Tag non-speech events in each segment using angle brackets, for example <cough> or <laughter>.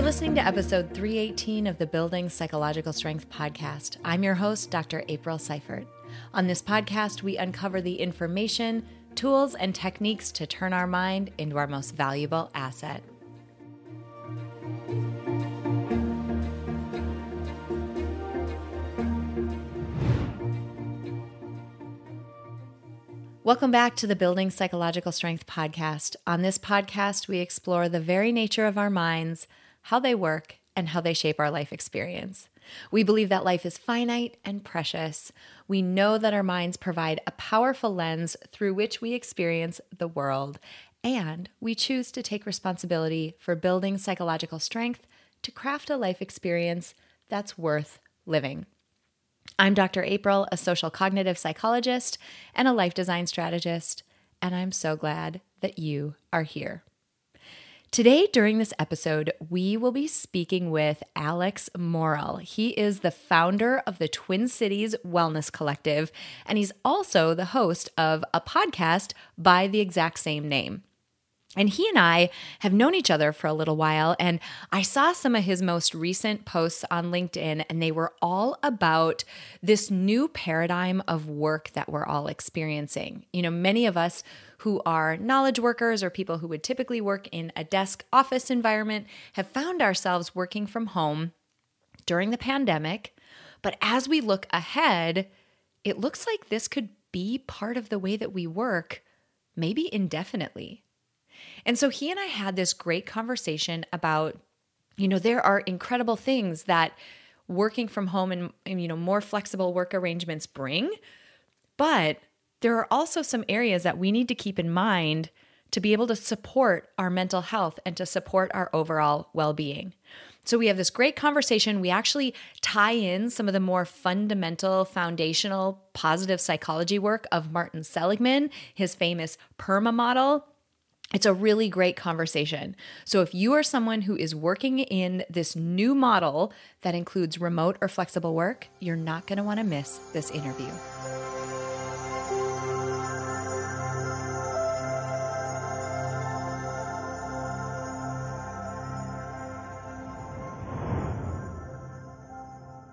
You're listening to episode 318 of the Building Psychological Strength podcast. I'm your host, Dr. April Seifert. On this podcast, we uncover the information, tools, and techniques to turn our mind into our most valuable asset. Welcome back to the Building Psychological Strength podcast. On this podcast, we explore the very nature of our minds, how they work, and how they shape our life experience. We believe that life is finite and precious. We know that our minds provide a powerful lens through which we experience the world, and we choose to take responsibility for building psychological strength to craft a life experience that's worth living. I'm Dr. April, a social cognitive psychologist and a life design strategist, and I'm so glad that you are here. Today, during this episode, we will be speaking with Alex Morrell. He is the founder of the Twin Cities Wellness Collective, and he's also the host of a podcast by the exact same name. And he and I have known each other for a little while, and I saw some of his most recent posts on LinkedIn, and they were all about this new paradigm of work that we're all experiencing. You know, many of us who are knowledge workers or people who would typically work in a desk office environment have found ourselves working from home during the pandemic. But as we look ahead, it looks like this could be part of the way that we work, maybe indefinitely. And so he and I had this great conversation about, you know, there are incredible things that working from home and, and, you know, more flexible work arrangements bring. But there are also some areas that we need to keep in mind to be able to support our mental health and to support our overall well being. So, we have this great conversation. We actually tie in some of the more fundamental, foundational, positive psychology work of Martin Seligman, his famous PERMA model, it's a really great conversation. So, if you are someone who is working in this new model that includes remote or flexible work, you're not going to want to miss this interview.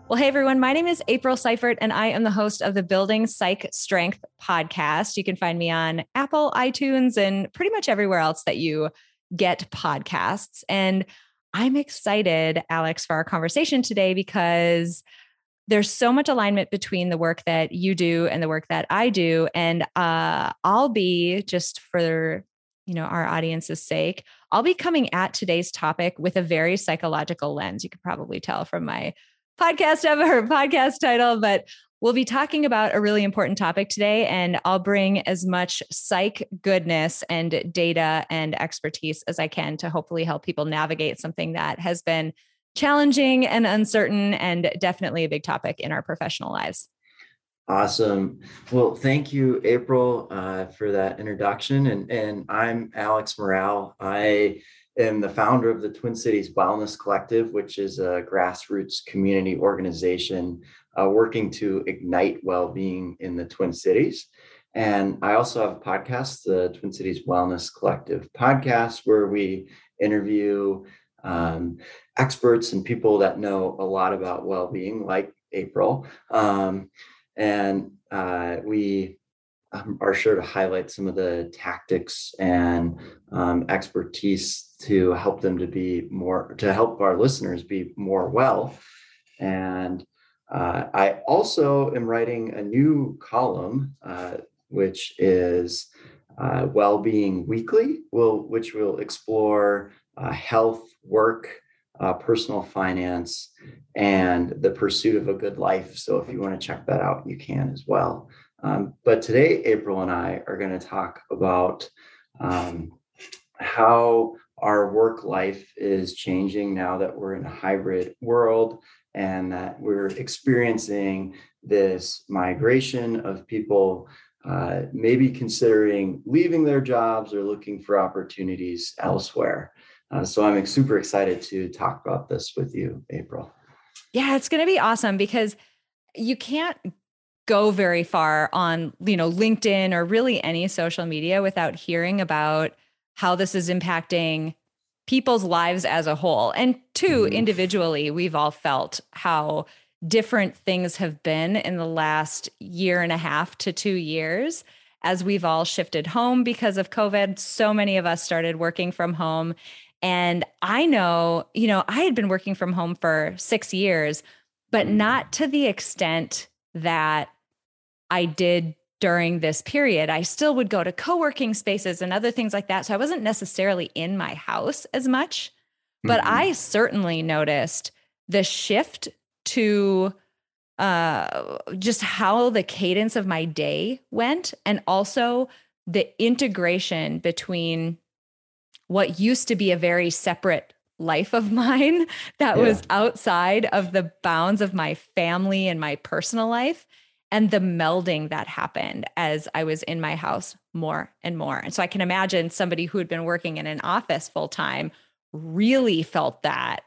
Well, hey everyone, my name is April Seifert, and I am the host of the Building Psych Strength podcast. You can find me on Apple, iTunes, and pretty much everywhere else that you get podcasts. And I'm excited, Alex, for our conversation today because there's so much alignment between the work that you do and the work that I do. And uh, I'll be just for you know our audience's sake i'll be coming at today's topic with a very psychological lens you could probably tell from my podcast ever, podcast title, but we'll be talking about a really important topic today. And I'll bring as much psych goodness and data and expertise as I can to hopefully help people navigate something that has been challenging and uncertain and definitely a big topic in our professional lives. Awesome. Well, thank you, April, uh, for that introduction. And, and I'm Alex Morrell. I am the founder of the Twin Cities Wellness Collective, which is a grassroots community organization uh, working to ignite well being in the Twin Cities. And I also have a podcast, the Twin Cities Wellness Collective podcast, where we interview um, experts and people that know a lot about well being, like April. Um, and uh, we um, are sure to highlight some of the tactics and um, expertise to help them to be more to help our listeners be more well. And uh, i also am writing a new column uh, which is uh, well-being weekly will which will explore uh, health work uh, personal finance and the pursuit of a good life. So if you want to check that out you can as well. Um, but today, April and I are going to talk about um, how our work life is changing now that we're in a hybrid world and that we're experiencing this migration of people uh, maybe considering leaving their jobs or looking for opportunities elsewhere. Uh, so I'm super excited to talk about this with you, April. Yeah, it's going to be awesome because you can't go very far on you know linkedin or really any social media without hearing about how this is impacting people's lives as a whole. And 2 mm-hmm. individually, we've all felt how different things have been in the last year and a half to two years as we've all shifted home because of COVID. So many of us started working from home. And I know, you know, I had been working from home for six years, but mm. not to the extent that I did during this period. I still would go to co working spaces and other things like that. So I wasn't necessarily in my house as much, but mm-hmm. I certainly noticed the shift to uh, just how the cadence of my day went and also the integration between what used to be a very separate life of <laughs> mine that yeah. was outside of the bounds of my family and my personal life and the melding that happened as I was in my house more and more. And so I can imagine somebody who had been working in an office full time really felt that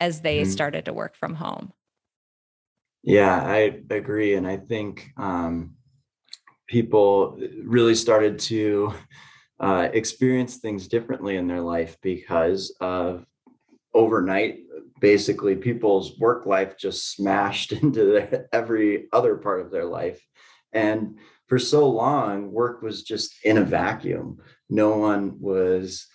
as they mm-hmm. started to work from home. Yeah, I agree. And I think um, people really started to uh, experience things differently in their life because of overnight basically people's work life just smashed <laughs> into their, every other part of their life. And for so long work was just in a vacuum. No one was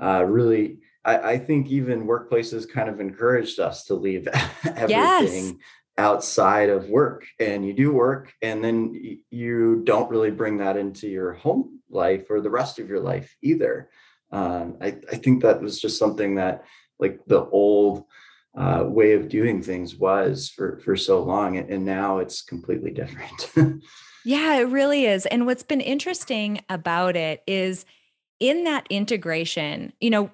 uh, really I, I, think even workplaces kind of encouraged us to leave <laughs> everything yes. outside of work. And you do work and then you don't really bring that into your home life or the rest of your life either. Um, I, I, think that was just something that like the old uh, way of doing things was for for so long and now it's completely different <laughs> yeah it really is and what's been interesting about it is in that integration you know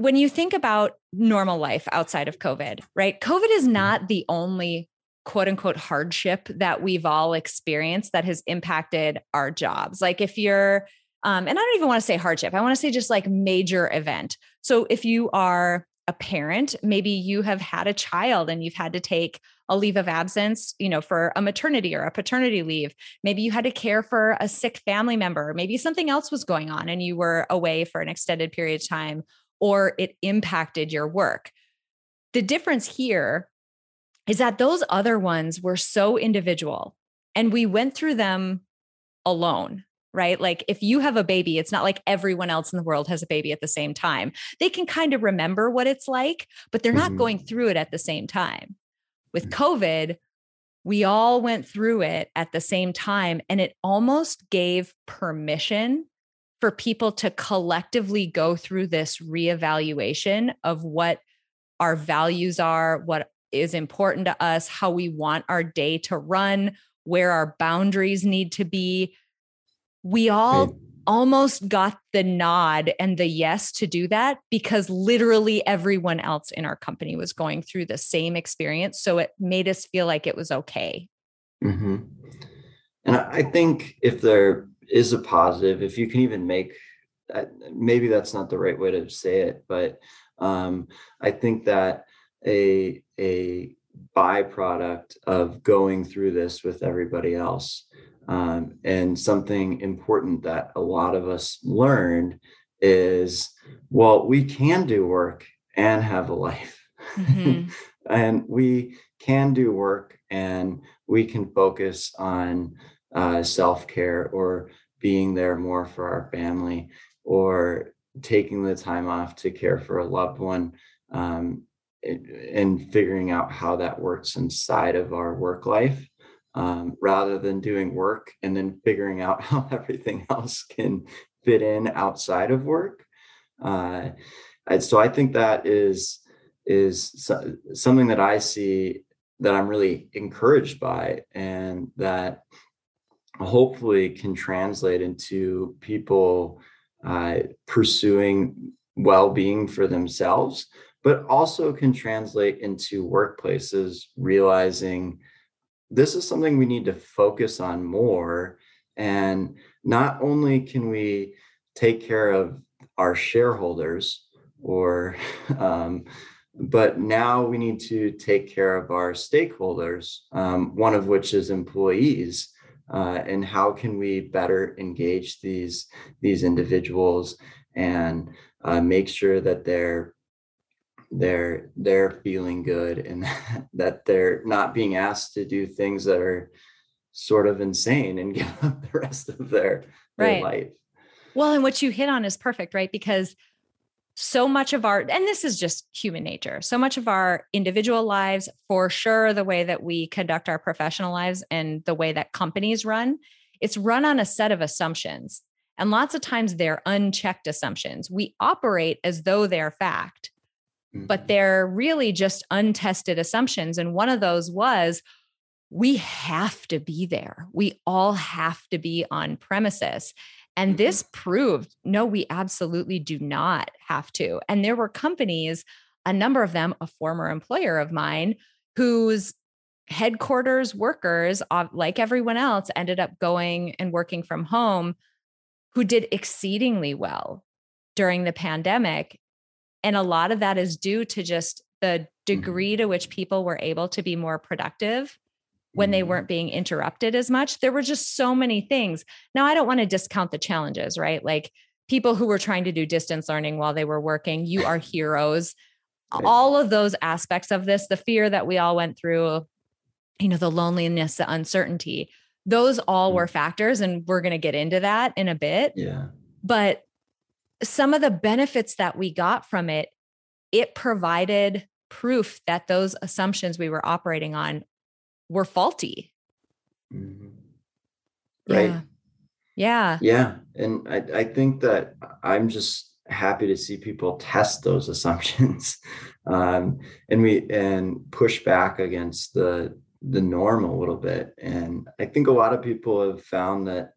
when you think about normal life outside of COVID, right? COVID is mm-hmm. not the only quote unquote hardship that we've all experienced that has impacted our jobs. Like if you're, um, and I don't even want to say hardship, I want to say just like major event. So if you are a parent, maybe you have had a child and you've had to take a leave of absence, you know, for a maternity or a paternity leave. Maybe you had to care for a sick family member. Maybe something else was going on and you were away for an extended period of time or it impacted your work. The difference here is that those other ones were so individual and we went through them alone right? Like if you have a baby, it's not like everyone else in the world has a baby at the same time. They can kind of remember what it's like, but they're not mm-hmm. going through it at the same time. With mm-hmm. COVID, we all went through it at the same time, and it almost gave permission for people to collectively go through this reevaluation of what our values are, what is important to us, how we want our day to run, where our boundaries need to be. We all right. almost got the nod and the yes to do that because literally everyone else in our company was going through the same experience. So it made us feel like it was okay. Mm-hmm. And I think if there is a positive if you can even make maybe that's not the right way to say it but um, i think that a a byproduct of going through this with everybody else um, and something important that a lot of us learned is well we can do work and have a life mm-hmm. <laughs> and we can do work and we can focus on uh, self care or being there more for our family or taking the time off to care for a loved one um, and figuring out how that works inside of our work life um, rather than doing work and then figuring out <laughs> how everything else can fit in outside of work. Uh, so I think that is is something that I see that I'm really encouraged by, and that hopefully can translate into people uh, pursuing well-being for themselves but also can translate into workplaces realizing this is something we need to focus on more. And not only can we take care of our shareholders or <laughs> um, but now we need to take care of our stakeholders um, one of which is employees uh, and how can we better engage these these individuals and uh, make sure that they're they're they're feeling good and <laughs> that they're not being asked to do things that are sort of insane and <laughs> give up the rest of their, their right. life. Well, and what you hit on is perfect, right? Because so much of our, and this is just human nature, so much of our individual lives, for sure, the way that we conduct our professional lives and the way that companies run, it's run on a set of assumptions. And lots of times they're unchecked assumptions. We operate as though they're fact, mm-hmm. but they're really just untested assumptions. And one of those was, we have to be there. We all have to be on premises. And mm-hmm. this proved no, we absolutely do not have to. And there were companies, a number of them, a former employer of mine, whose headquarters workers, like everyone else, ended up going and working from home, who did exceedingly well during the pandemic. And a lot of that is due to just the mm-hmm. degree to which people were able to be more productive when they mm-hmm. weren't being interrupted as much. There were just so many things. Now, I don't want to discount the challenges, right? Like people who were trying to do distance learning while they were working, you are heroes. <laughs> All of those aspects of this, the fear that we all went through, you know, the loneliness, the uncertainty, those all were mm. factors. And we're going to get into that in a bit. Yeah. But some of the benefits that we got from it, it provided proof that those assumptions we were operating on were faulty. Mm-hmm. Right. Yeah. yeah. Yeah. And I, I think that I'm just happy to see people test those <laughs> assumptions um, and we and push back against the the norm a little bit. And I think a lot of people have found that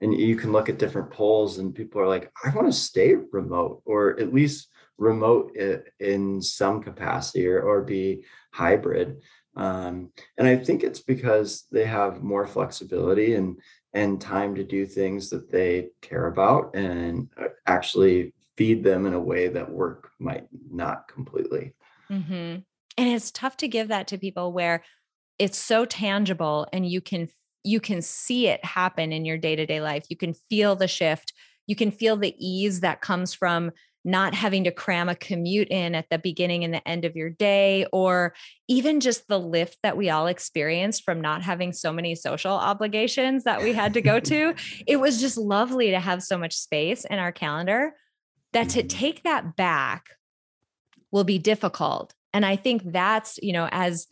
and you can look at different polls and people are like, I want to stay remote or at least remote in some capacity or, or be hybrid. Um, and I think it's because they have more flexibility and and time to do things that they care about and uh, actually feed them in a way that work might not completely. Mm-hmm. And it's tough to give that to people where it's so tangible and you can you can see it happen in your day-to-day life. You can feel the shift. You can feel the ease that comes from not having to cram a commute in at the beginning and the end of your day, or even just the lift that we all experienced from not having so many social obligations that we had to go <laughs> to. it was just lovely to have so much space in our calendar that to mm-hmm. take that back will be difficult. And I think that's, you know, as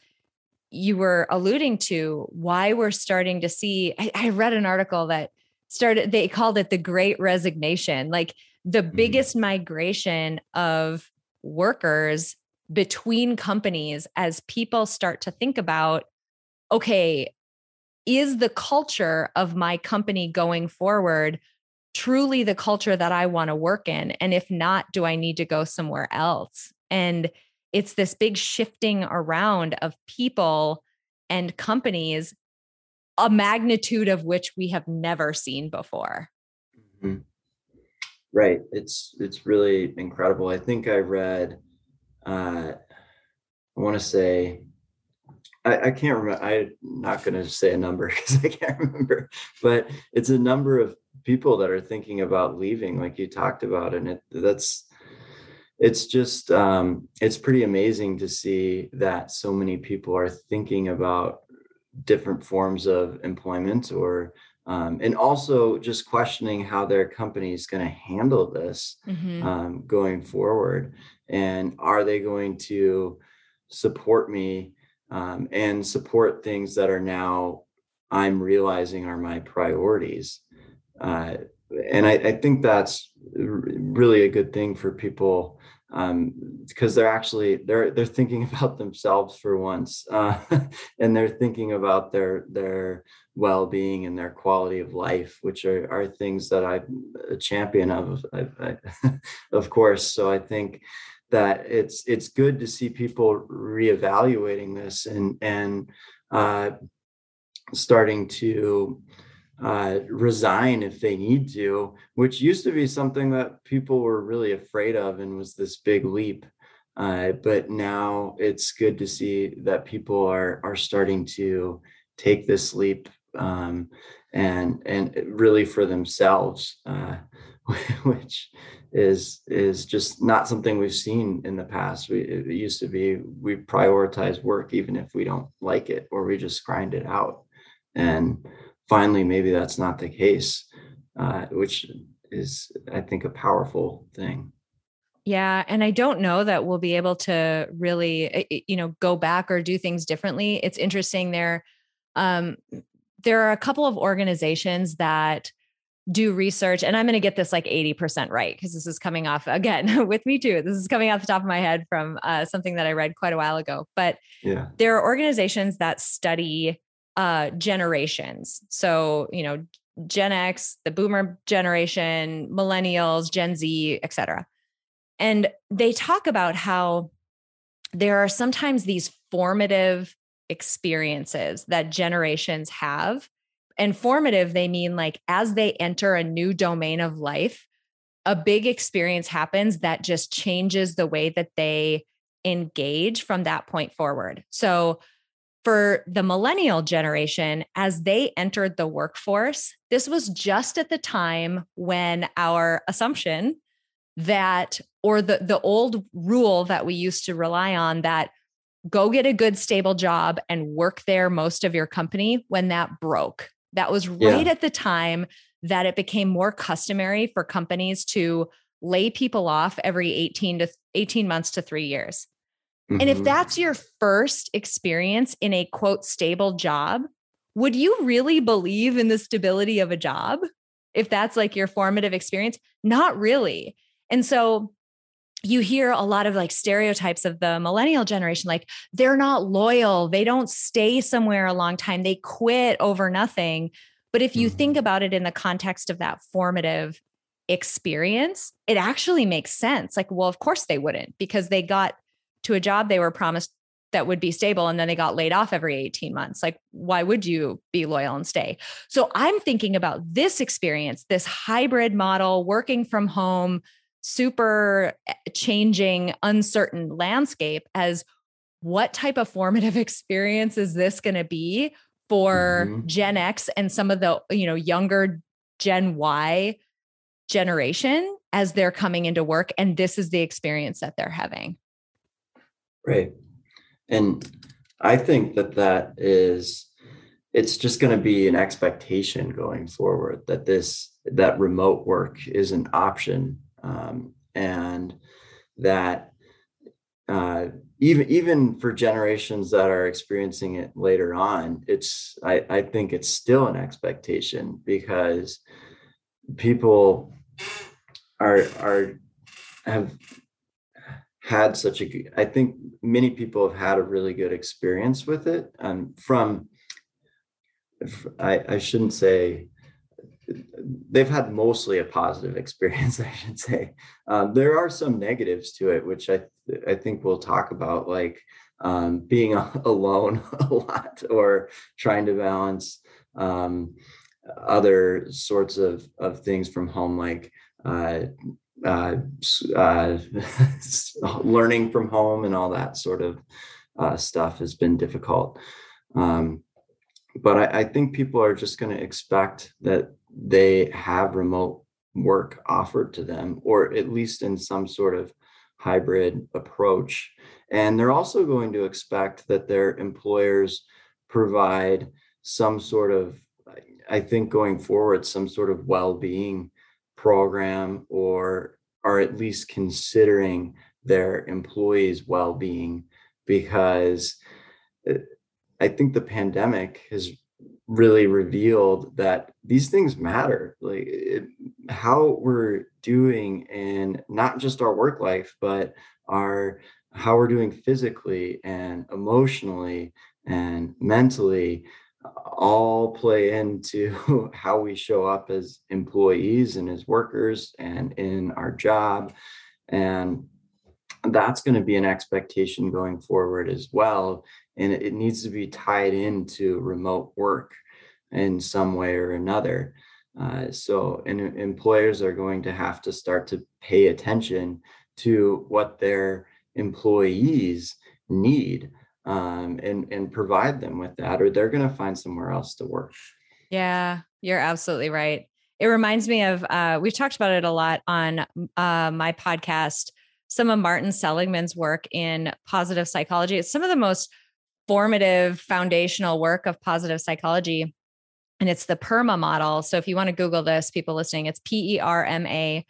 you were alluding to, why we're starting to see. I, I read an article that started, they called it the great resignation. Like, the mm-hmm. biggest migration of workers between companies as people start to think about okay is the culture of my company going forward truly the culture that I want to work in and if not do I need to go somewhere else and it's this big shifting around of people and companies a magnitude of which we have never seen before mm-hmm. Right. It's it's really incredible. I think I read uh I want to say I, I can't remember I'm not gonna say a number <laughs> because I can't remember, but it's a number of people that are thinking about leaving, like you talked about. And it that's it's just um it's pretty amazing to see that so many people are thinking about different forms of employment or um, and also just questioning how their company is going to handle this mm-hmm. um, going forward and are they going to support me um, and support things that are now i'm realizing are my priorities uh, and I, I, think that's really a good thing for people um, because they're actually they're they're thinking <laughs> about themselves for once uh, <laughs> and they're thinking about their their well-being and their quality of life which are, are things that i'm a champion of I, I, <laughs> of course. So i think that it's it's good to see people reevaluating this and and uh, starting to uh, resign if they need to, which used to be something that people were really afraid of and was this big leap. Uh, but now it's good to see that people are are starting to take this leap um, and and really for themselves, uh, <laughs> which is is just not something we've seen in the past. We, it used to be we prioritize work even if we don't like it, or we just grind it out. And finally, maybe that's not the case, uh, which is, I think, a powerful thing. Yeah. And I don't know that we'll be able to really, eh, eh, you know, go back or do things differently. It's interesting there. Um, there are a couple of organizations that do research and i'm going to get this like 80% right because this is coming off again <laughs> with me too this is coming off the top of my head from uh, something that i read quite a while ago but yeah. there are organizations that study uh, generations so you know gen x the boomer generation millennials gen z etc and they talk about how there are sometimes these formative experiences that generations have. And formative, they mean like as they enter a new domain of life, a big experience happens that just changes the way that they engage from that point forward. So, for the millennial generation, as they entered the workforce, this was just at the time when our assumption that or the the old rule that we used to rely on that go get a good stable job and work there most of your company when that broke that was right yeah. at the time that it became more customary for companies to lay people off every 18 to 18 months to 3 years mm-hmm. and if mm-hmm. that's your first experience in a quote stable job would you really believe in the stability of a job if that's like your formative experience not really and so you hear a lot of like stereotypes of the millennial generation like they're not loyal they don't stay somewhere a long time they quit over nothing but if you mm-hmm. think about it in the context of that formative experience it actually makes sense like well of course they wouldn't because they got to a job they were promised that would be stable and then they got laid off every 18 months like why would you be loyal and stay so i'm thinking about this experience this hybrid model working from home super eh, changing, uncertain landscape as what type of formative <laughs> experience is this going to be for mm-hmm. Gen X and some of the, you know, younger Gen Y generation as they're coming into work and this is the experience that they're having. Right. And I think that that is it's just going to be an expectation going forward that this that remote work is an option um, and that uh, even even for generations that are experiencing it later on, it's I, I think it's still an expectation because people are are have had such a I think many people have had a really good experience with it and um, from I, I shouldn't say they've had mostly a positive <laughs> experience, I should say. Um, there are some negatives to it, which I I think we'll talk about, like um, being <laughs> alone a lot or trying to balance um, other sorts of of things from home, like uh, uh, uh, <laughs> learning from home and all that sort of uh, stuff has been difficult. Um, but I, I think people are just going to expect that they have remote work offered to them, or at least in some sort of hybrid approach. And they're also going to expect that their employers provide some sort of, I think going forward, some sort of well being program or are at least considering their employees' well being because uh, I think the pandemic has really revealed that these things matter. Like it, how we're doing in not just our work life but our how we're doing physically and emotionally and mentally all play into <laughs> how we show up as employees and as workers and in our job and that's going to be an expectation going forward as well and it needs to be tied into remote work in some way or another. Uh, so, and employers are going to have to start to pay attention to what their employees need um, and and provide them with that, or they're going to find somewhere else to work. Yeah, you're absolutely right. It reminds me of uh, we've talked about it a lot on uh, my podcast. Some of Martin Seligman's work in positive psychology. It's some of the most formative foundational work of positive psychology, and it's the PERMA model. So if you want to Google this, people listening, it's P E R M A.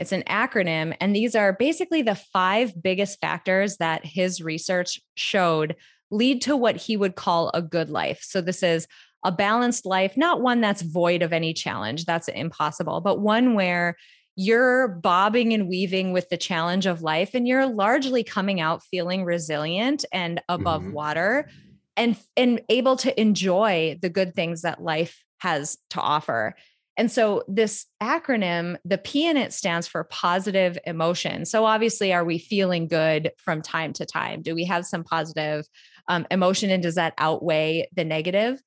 It's an acronym, and these are basically the five biggest factors that his research showed lead to what he would call a good life. So this is a balanced life, not one that's void of any challenge, that's impossible, but one where you're bobbing and weaving with the challenge of life and you're largely coming out feeling resilient and above mm-hmm. water and and able to enjoy the good things that life has to offer. And so this acronym, the P in it stands for positive emotion. So obviously, are we feeling good from time to time? Do we have some positive um, emotion and does that outweigh the negative?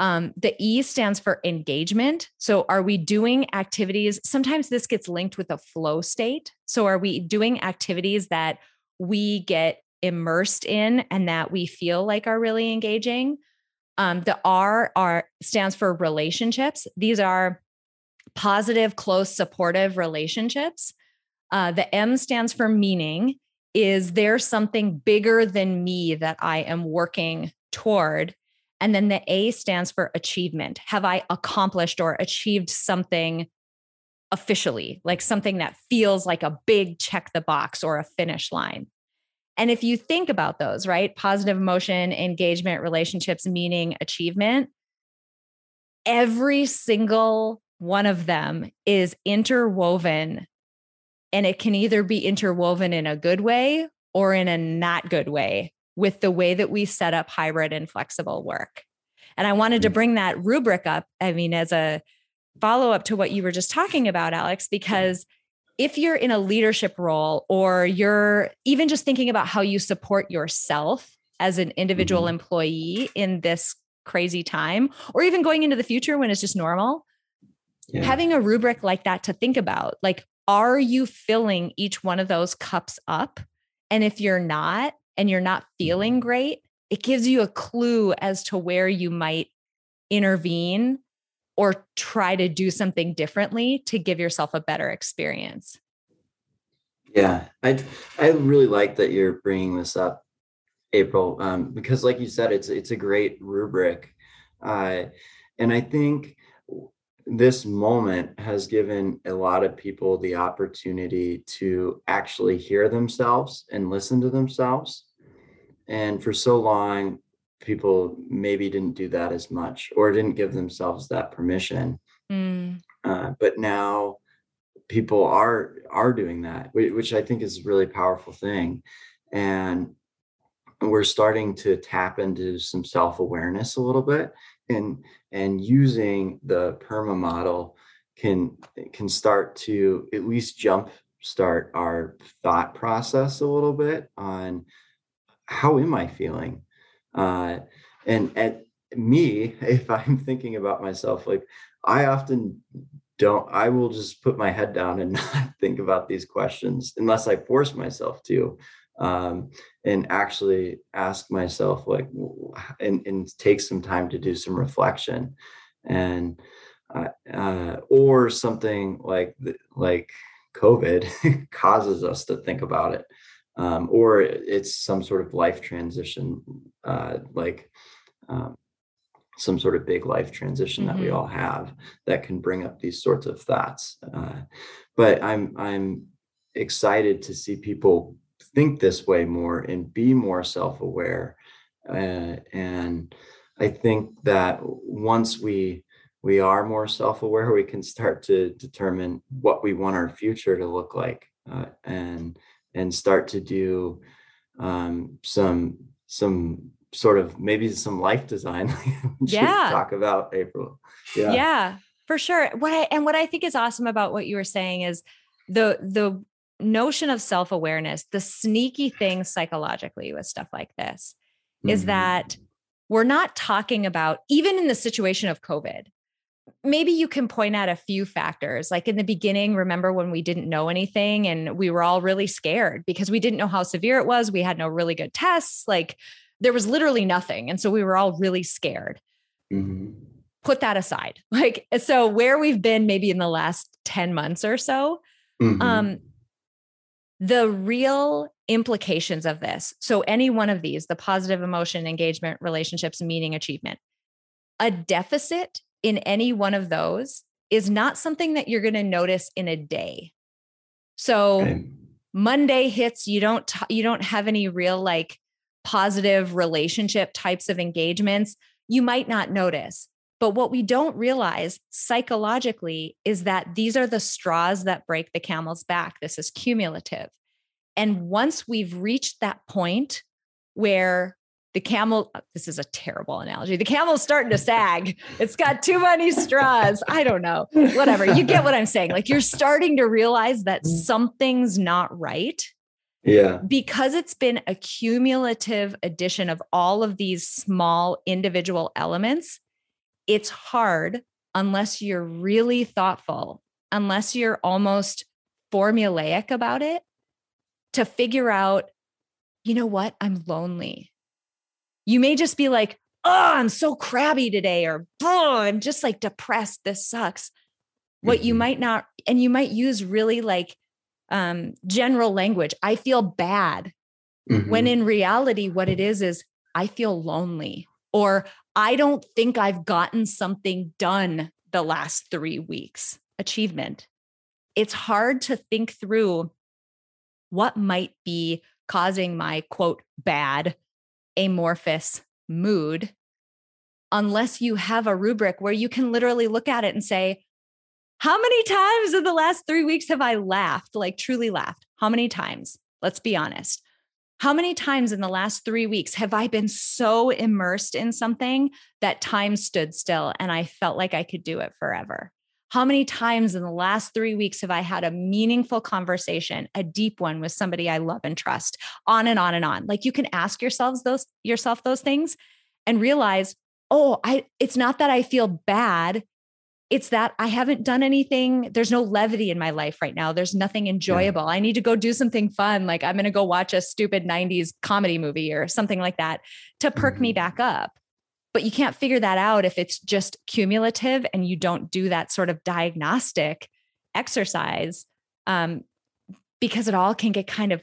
Um, the E stands for engagement. So, are we doing activities? Sometimes this gets linked with a flow state. So, are we doing activities that we get immersed in and that we feel like are really engaging? Um, the R are stands for relationships. These are positive, close, supportive relationships. Uh, the M stands for meaning. Is there something bigger than me that I am working toward? And then the A stands for achievement. Have I accomplished or achieved something officially, like something that feels like a big check the box or a finish line? And if you think about those, right? Positive emotion, engagement, relationships, meaning, achievement, every single one of them is interwoven. And it can either be interwoven in a good way or in a not good way with the way that we set up hybrid and flexible work. And I wanted to mm. bring that rubric up, I mean, as a follow up to what you were just talking about, Alex, because if you're in a leadership role or you're even just thinking about how you support yourself as an individual mm-hmm. employee in this crazy time, or even going into the future when it's just normal, yeah. having a rubric like that to think about, like, are you filling each one of those cups up? And if you're not, and you're not feeling mm-hmm. great, it gives you a clue as to where you might intervene or try to do something differently to give yourself a better experience. Yeah, I I really like that you're bringing this up, April, um, because like you said, it's it's a great rubric, uh, and I think this moment has given a lot of people the opportunity to actually hear themselves and listen to themselves and for so long, people maybe didn't do that as much or didn't give themselves that permission. Mm. Uh, but now people are are doing that, which I think is a really powerful thing. And we're starting to tap into some self-awareness a little bit and and using the perma model can can start to at least jump start our thought process a little bit on how am I feeling? Uh, and at me, <laughs> if I'm thinking about myself, like I often don't, I will just put my head down and <laughs> not think about these questions unless I force myself to. Um, and actually ask myself like and, and take some time to do some reflection and uh, uh, or something like like covid <laughs> causes us to think about it um, or it's some sort of life transition, uh, like um, some sort of big life transition mm-hmm. that we mm-hmm. all have that can bring up these sorts of thoughts. Uh, but I'm I'm excited to see people think this way more and be more self-aware. Uh, and I think that once we we are more self-aware, we can start to determine what we want our future to look like. Uh, and and start to do um, some some sort of maybe some life design <laughs> yeah. talk about april. Yeah. Yeah for sure. What i and what i think is awesome about what you were saying is the the notion of self-awareness the sneaky thing psychologically with stuff like this mm-hmm. is that we're not talking about even in the situation of covid maybe you can point out a few factors. Like in the beginning, remember when we didn't know anything and we were all really scared because we didn't know how severe it was. We had no really good tests. Like there was literally nothing. And so we were all really scared. Mm-hmm. put that aside. <laughs> Like, so where we've been maybe in the last 10 months or so, mm-hmm. um, the real implications of this. So, any one of these, the positive emotion, engagement, relationships, meaning, achievement, a deficit in any one of those is not something that you're going to notice in a day. So, okay. Monday hits, you don't t- you don't have any real like positive relationship types of engagements. You might not notice. But what we don't realize psychologically is that these are the straws that break the camel's back. This is cumulative. And once we've reached that point where the camel, uh, this is a terrible analogy, the camel's starting to sag, it's got too many straws. I don't know, whatever. You get what I'm saying. Like you're starting to realize that mm. something's not right. Yeah. Because it's been a cumulative addition of all of these small individual elements it's hard unless you're really thoughtful, unless you're almost formulaic about it to figure out, you know what, I'm lonely. You may just be like, oh, I'm so crabby today, or oh, I'm just like depressed. This sucks. What mm-hmm. you might not, and you might use really like um, general language. I feel bad. Mm-hmm. When in reality, what it is is I feel lonely or I don't think I've gotten something done the last three weeks. Achievement. It's hard to think through what might be causing my quote bad amorphous mood unless you have a rubric where you can literally look at it and say, How many times in the last three weeks have I laughed, like truly laughed? How many times? Let's be honest. How many times in the last three weeks have I been so immersed in something that time stood still and I felt like I could do it forever? How many times in the last three weeks have I had a meaningful conversation, a deep one with somebody I love and trust? On and on and on. Like you can ask yourselves those yourself those things and realize, oh, I it's not that I feel bad it's that I haven't done anything. There's no levity in my life right now. There's nothing enjoyable. Yeah. I need to go do something fun. Like I'm going to go watch a stupid 90s comedy movie or something like that to perk mm-hmm. me back up. But you can't figure that out if it's just cumulative and you don't do that sort of diagnostic exercise um, because it all can get kind of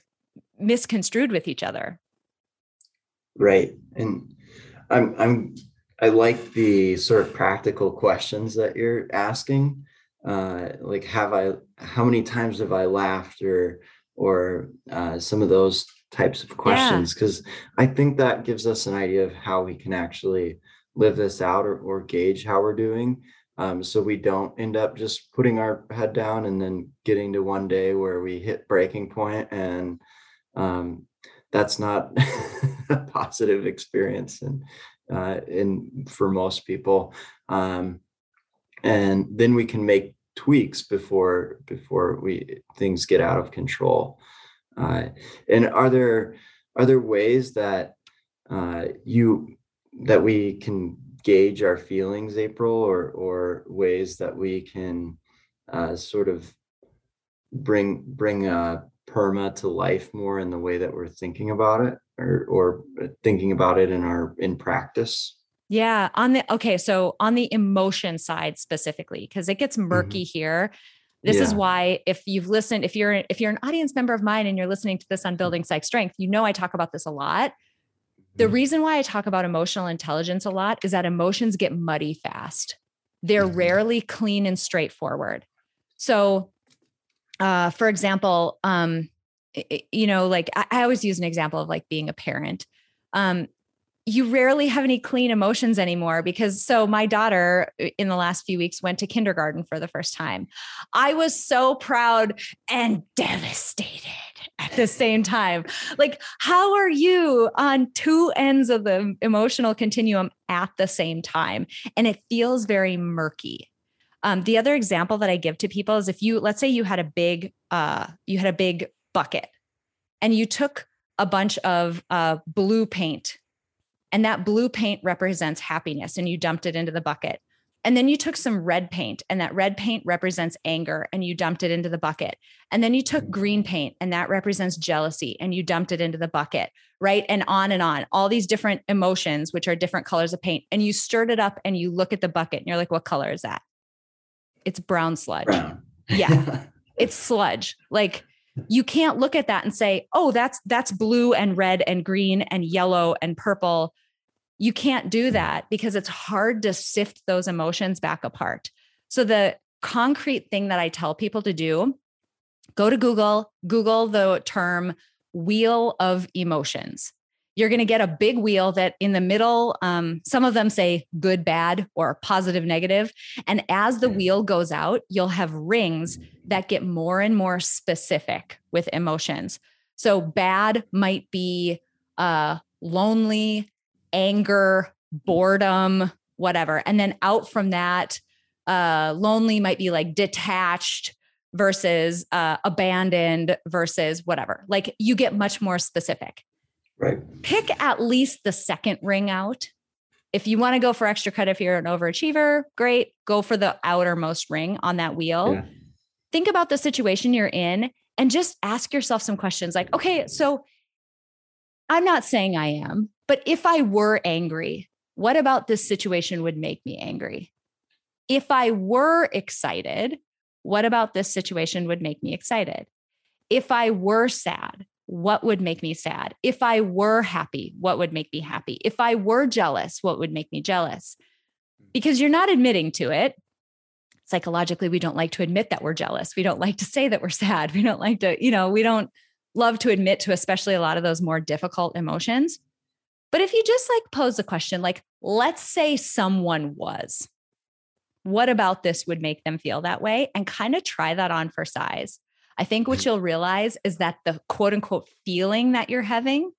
misconstrued with each other. Right. And I'm I'm I like the sort of practical questions that you're asking. Uh, like, have I? How many times have I laughed, or or uh, some of those types of questions? Because yeah. I think that gives us an idea of how we can actually live this out or, or gauge how we're doing. Um, so we don't end up just putting our head down and then getting to one day where we hit breaking point and um, that's not <laughs> a positive experience and uh, in for most people um, and then we can make tweaks before before we things get out of control uh, and are there are there ways that uh, you that we can gauge our feelings april or or ways that we can uh, sort of bring bring a perma to life more in the way that we're thinking about it or or thinking about it in our in practice yeah on the okay so on the emotion side specifically because it gets murky mm-hmm. here this yeah. is why if you've listened if you're if you're an audience member of mine and you're listening to this on building psych strength you know i talk about this a lot the mm-hmm. reason why i talk about emotional intelligence a lot is that emotions get muddy fast they're mm-hmm. rarely clean and straightforward so uh, for example, um, you know, like I, I, always use an example of like being a parent. Um, you rarely have any clean emotions anymore because so my daughter uh, in the last few weeks went to kindergarten for the first time. I was so proud and devastated at the same time. Like, how are you on two ends of the emotional continuum at the same time? And it feels very murky. Um, the other example that I give to people is if you, let's say you had a big, uh, you had a big bucket and you took a bunch of uh, blue paint and that blue paint represents happiness and you dumped it into the bucket. And then you took some red paint, and that red paint represents anger, and you dumped it into the bucket. And then you took mm. green paint, and that represents jealousy, and you dumped it into the bucket, right? And on and on, all these different emotions, which are different colors of paint. And you stirred it up, and you look at the bucket, and you're like, what color is that? It's brown sludge. Brown. Yeah. <laughs> it's sludge. Like, you can't look at that and say, "Oh, that's that's blue and red and green and yellow and purple." You can't do hmm. that because it's hard to sift those emotions back apart. So the concrete thing that I tell people to do, go to Google, Google the term wheel of emotions. You're going to get a big wheel that in the middle, um, some of them say good, bad, or positive, negative. And as the wheel goes out, you'll have rings that get more and more specific with emotions. So bad might be uh, lonely, anger, boredom, whatever. And then out from that, uh, lonely might be like detached versus uh, abandoned versus whatever. Like you get much more specific. Right. Pick at least the second ring out. If you want to go for extra credit if you're an overachiever, great. Go for the outermost ring on that wheel. Yeah. Think about the situation you're in and just ask yourself some questions like, okay, so I'm not saying I am, but if I were angry, what about this situation would make me angry? If I were excited, what about this situation would make me excited? If I were sad, what would make me sad? If I were happy, what would make me happy? If I were jealous, what would make me jealous? Mm-hmm. Because you're not admitting to it. Psychologically, we don't like to admit that we're jealous. We don't <laughs> like to say that we're sad. We don't like to, you know, we don't love to admit to especially a lot of those more difficult emotions. But if you just like pose a question, like, let's say someone was, what about this would make them feel that way? And kind of try that on for size. I think what you'll realize is that the quote unquote feeling that you're having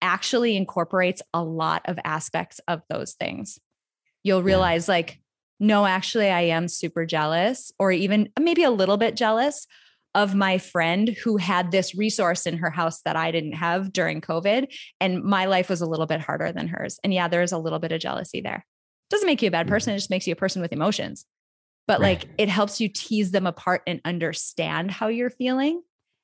actually incorporates a lot of aspects of those things. You'll realize, like, no, actually, I am super jealous, or even maybe a little bit jealous of my friend who had this resource in her house that I didn't have during COVID. And my life was a little bit harder than hers. And yeah, there's a little bit of jealousy there. Doesn't make you a bad person, it just makes you a person with emotions. But right. like it helps you tease them apart and understand how you're feeling.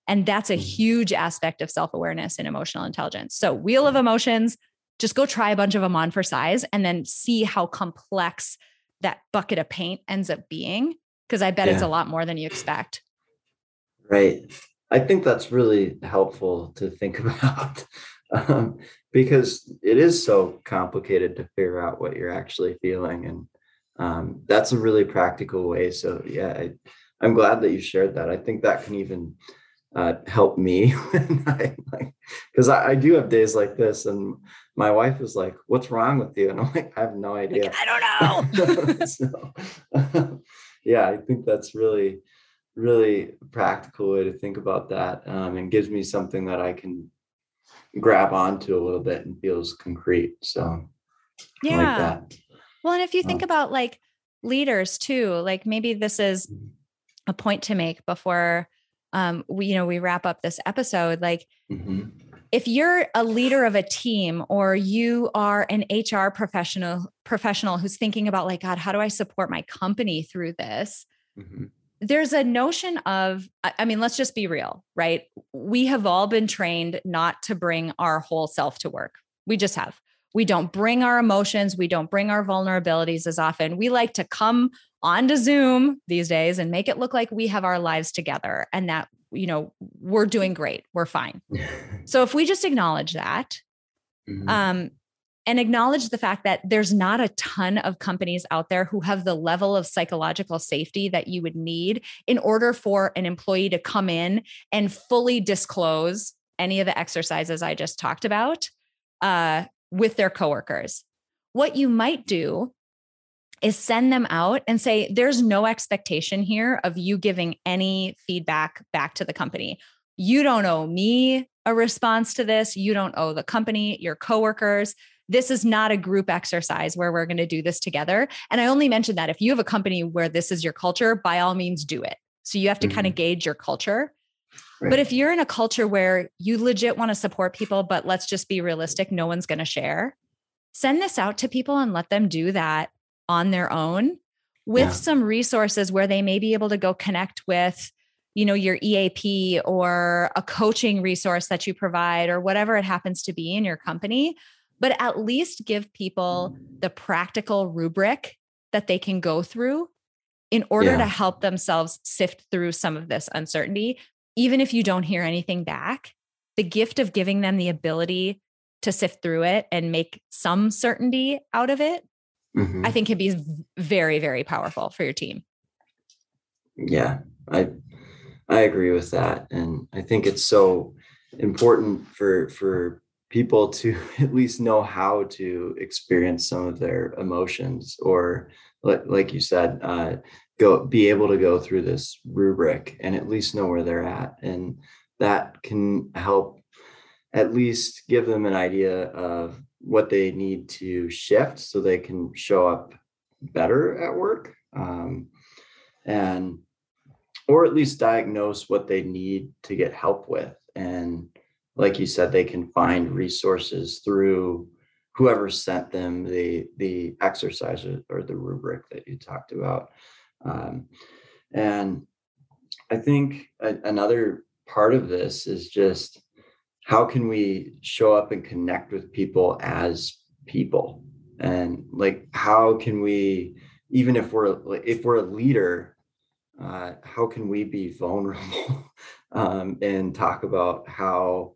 And that's a mm. huge aspect of self awareness and emotional intelligence. So, wheel of emotions, just go try a bunch of them on for size and then see how complex that bucket of paint ends up being. Cause I bet yeah. it's a lot more than you expect. Right. I think that's really helpful to think <laughs> about um, because it is so complicated to figure out what you're actually feeling. And um, that's a really practical way. So, yeah, I, am glad that you shared that. I think that can even uh, help me <laughs> because I, I, I, do have days like this and my wife is like what's wrong with you and i'm like i have no idea like, i don't know <laughs> so, <laughs> yeah i think that's really really practical way to think about that um, and gives me something that I can grab onto a little bit and feels concrete. So yeah. Like well, and if you think about like leaders too, like maybe this is mm-hmm. a point to make before um, we, you know, we wrap up this episode. Like mm-hmm. if you're a leader of a team or you are an HR professional professional who's thinking about like, God, how do I support my company through this? Mm-hmm there's a notion of i mean let's just be real right we have all been trained not to bring our whole self to work we just have we don't bring our emotions. We don't bring our vulnerabilities as often. We like to come onto zoom these days and make it look like we have our lives together and that you know we're doing great. We're fine. <laughs> So if we just acknowledge that mm-hmm. um and acknowledge the fact that there's not a ton of companies out there who have the level of psychological safety that you would need in order for an employee to come in and fully disclose any of the exercises I just talked about uh, with their coworkers. What you might do is send them out and say, there's no expectation here of you giving any feedback back to the company. You don't owe me a response to this. You don't owe the company, your coworkers this is not a group exercise where we're going to do this together. And I only mentioned that if you have a company where this is your culture, by all means do it. So you have to mm-hmm. kind of gauge your culture. Right. But if you're in a culture where you legit want to support people, but let's just be realistic, no one's going to share, send this out to people and let them do that on their own with yeah. some resources where they may be able to go connect with you know your EAP or a coaching resource that you provide or whatever it happens to be in your company but at least give people the practical rubric that they can go through in order yeah. to help themselves sift through some of this uncertainty even if you don't hear anything back the gift of giving them the ability to sift through it and make some certainty out of it mm-hmm. i think can be very very powerful for your team yeah i i agree with that and i think it's so important for for people to <laughs> at least know how to experience some of their emotions or like you said uh, go be able to go through this rubric and at least know where they're at. And that can help at least give them an idea of what they need to shift so they can show up better at work um, and or at least diagnose what they need to get help with. And like you said they can find resources through whoever sent them the the exercise or the rubric that you talked about. Um, and i think a, another part of this is just how can we show up and connect with people as people? And like how can we even if we're if we're a leader uh, how can we be <laughs> vulnerable um, and talk about how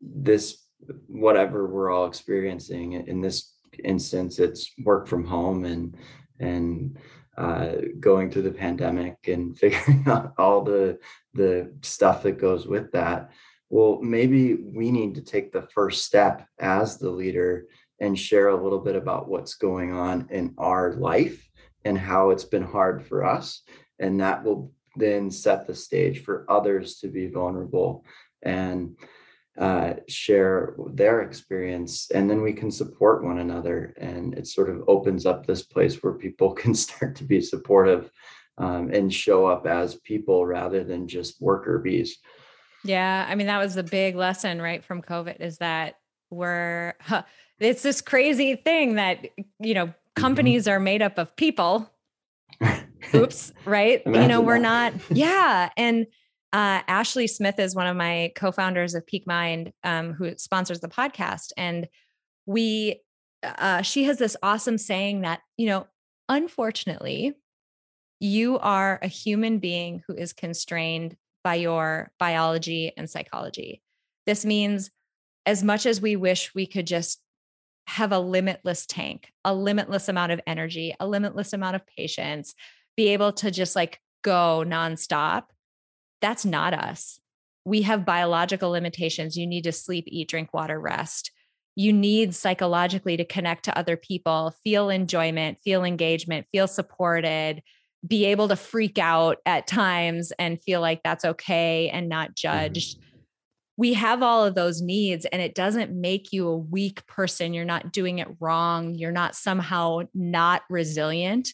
this whatever we're all experiencing in this instance it's work from home and and uh, going through the pandemic and <laughs> figuring out all the the stuff that goes with that well, maybe we need to take the first step as the leader and share a little bit about what's going on in our life and how it's been hard for us. And that will then set the stage for others to be vulnerable and uh, share their experience. And then we can support one another. And it sort of opens up this place where people <laughs> can start to be supportive um, and show up as people rather than just worker bees. Yeah. I mean, that was the big lesson, right, from COVID is that we're, huh, it's this crazy thing that, you know, mm-hmm. companies mm-hmm. are made up of people. <laughs> Oops. Right. you know, we're not, yeah. And, uh, Ashley Smith is one of my co-founders of Peak Mind, um, who sponsors the podcast, and we, uh, she has this awesome saying that you know, unfortunately, you are a human being who is constrained by your biology and psychology. This means as much as we wish we could just have a limitless tank, a limitless amount of energy, a limitless amount of patience, be able to just like go nonstop, that's not us. We have biological limitations. You need to sleep, eat, drink water, rest. You need psychologically to connect to other people, feel enjoyment, feel engagement, feel supported, be able to freak out at times and feel like that's okay and not judged. Mm-hmm. We have all of those needs, and it doesn't make you a weak person. You're not doing it wrong. You're not somehow not resilient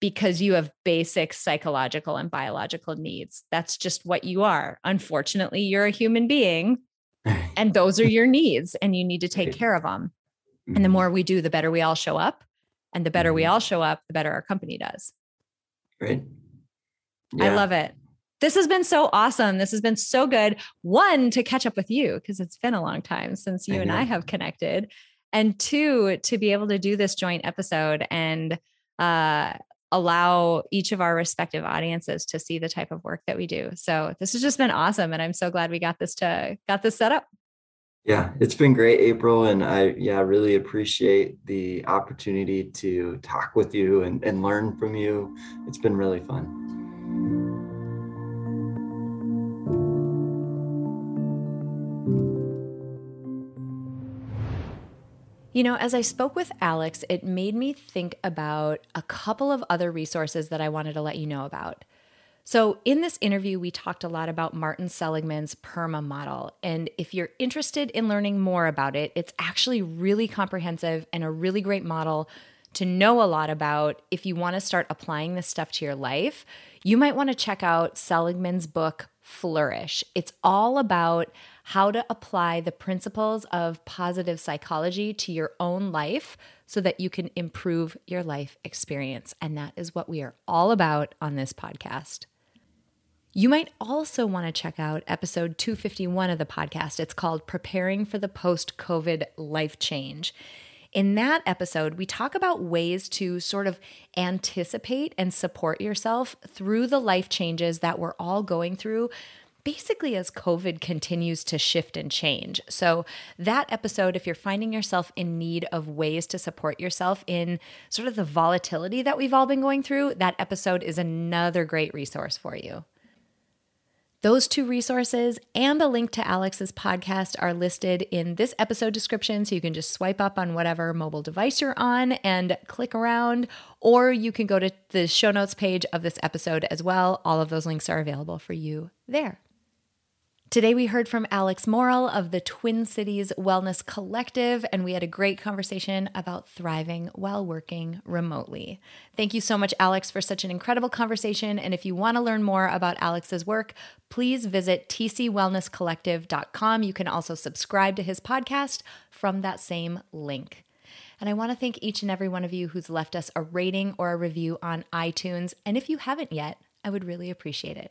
because you have basic psychological and biological needs. That's just what you are. Unfortunately, you're a human being, <laughs> and those are your needs, and you need to take care of them. And the mm-hmm. more we do, the better we all show up. And the better we mm-hmm. all show up, the better our company does. Right. Yeah. I love it. This has been so awesome. This has been so good. One, to catch up with you, because it's been a long time since you I and I have connected. And two, to be able to do this joint episode and uh, allow each of our respective audiences to see the type of work that we do. So this has just been awesome. And I'm so glad we got this to got this set up. Yeah, it's been great, April. And I, yeah, really appreciate the opportunity to talk with you and, and learn from you. It's been really fun. You know, as I spoke with Alex, it made me think about a couple of other resources that I wanted to let you know about. So, in this interview, we talked a lot about Martin Seligman's PERMA model. And if you're interested in learning more about it, it's actually really comprehensive and a really great model to know a lot about if you want to start applying this stuff to your life. You might want to check out Seligman's book, Flourish. It's all about how to apply the principles of positive psychology to your own life so that you can improve your life experience. And that is what we are all about on this podcast. You might also want to check out episode 251 of the podcast. It's called Preparing for the Post COVID Life Change. In that episode, we talk about ways to sort of anticipate and support yourself through the life changes that we're all going through basically as COVID continues to shift and change. So, that episode, if you're finding yourself in need of ways to support yourself in sort of the volatility that we've all been going through, that episode is another great resource for you. Those two resources and a link to Alex's podcast are listed in this episode description. So you can just swipe up on whatever mobile device you're on and click around, or you can go to the show notes page of this episode as well. All of those links are available for you there. Today, we heard from Alex Morrill of the Twin Cities Wellness Collective, and we had a great conversation about thriving while working remotely. Thank you so much, Alex, for such an incredible conversation. And if you want to learn more about Alex's work, please visit tcwellnesscollective.com. You can also subscribe to his podcast from that same link. And I want to thank each and every one of you who's left us a rating or a review on iTunes. And if you haven't yet, I would really appreciate it.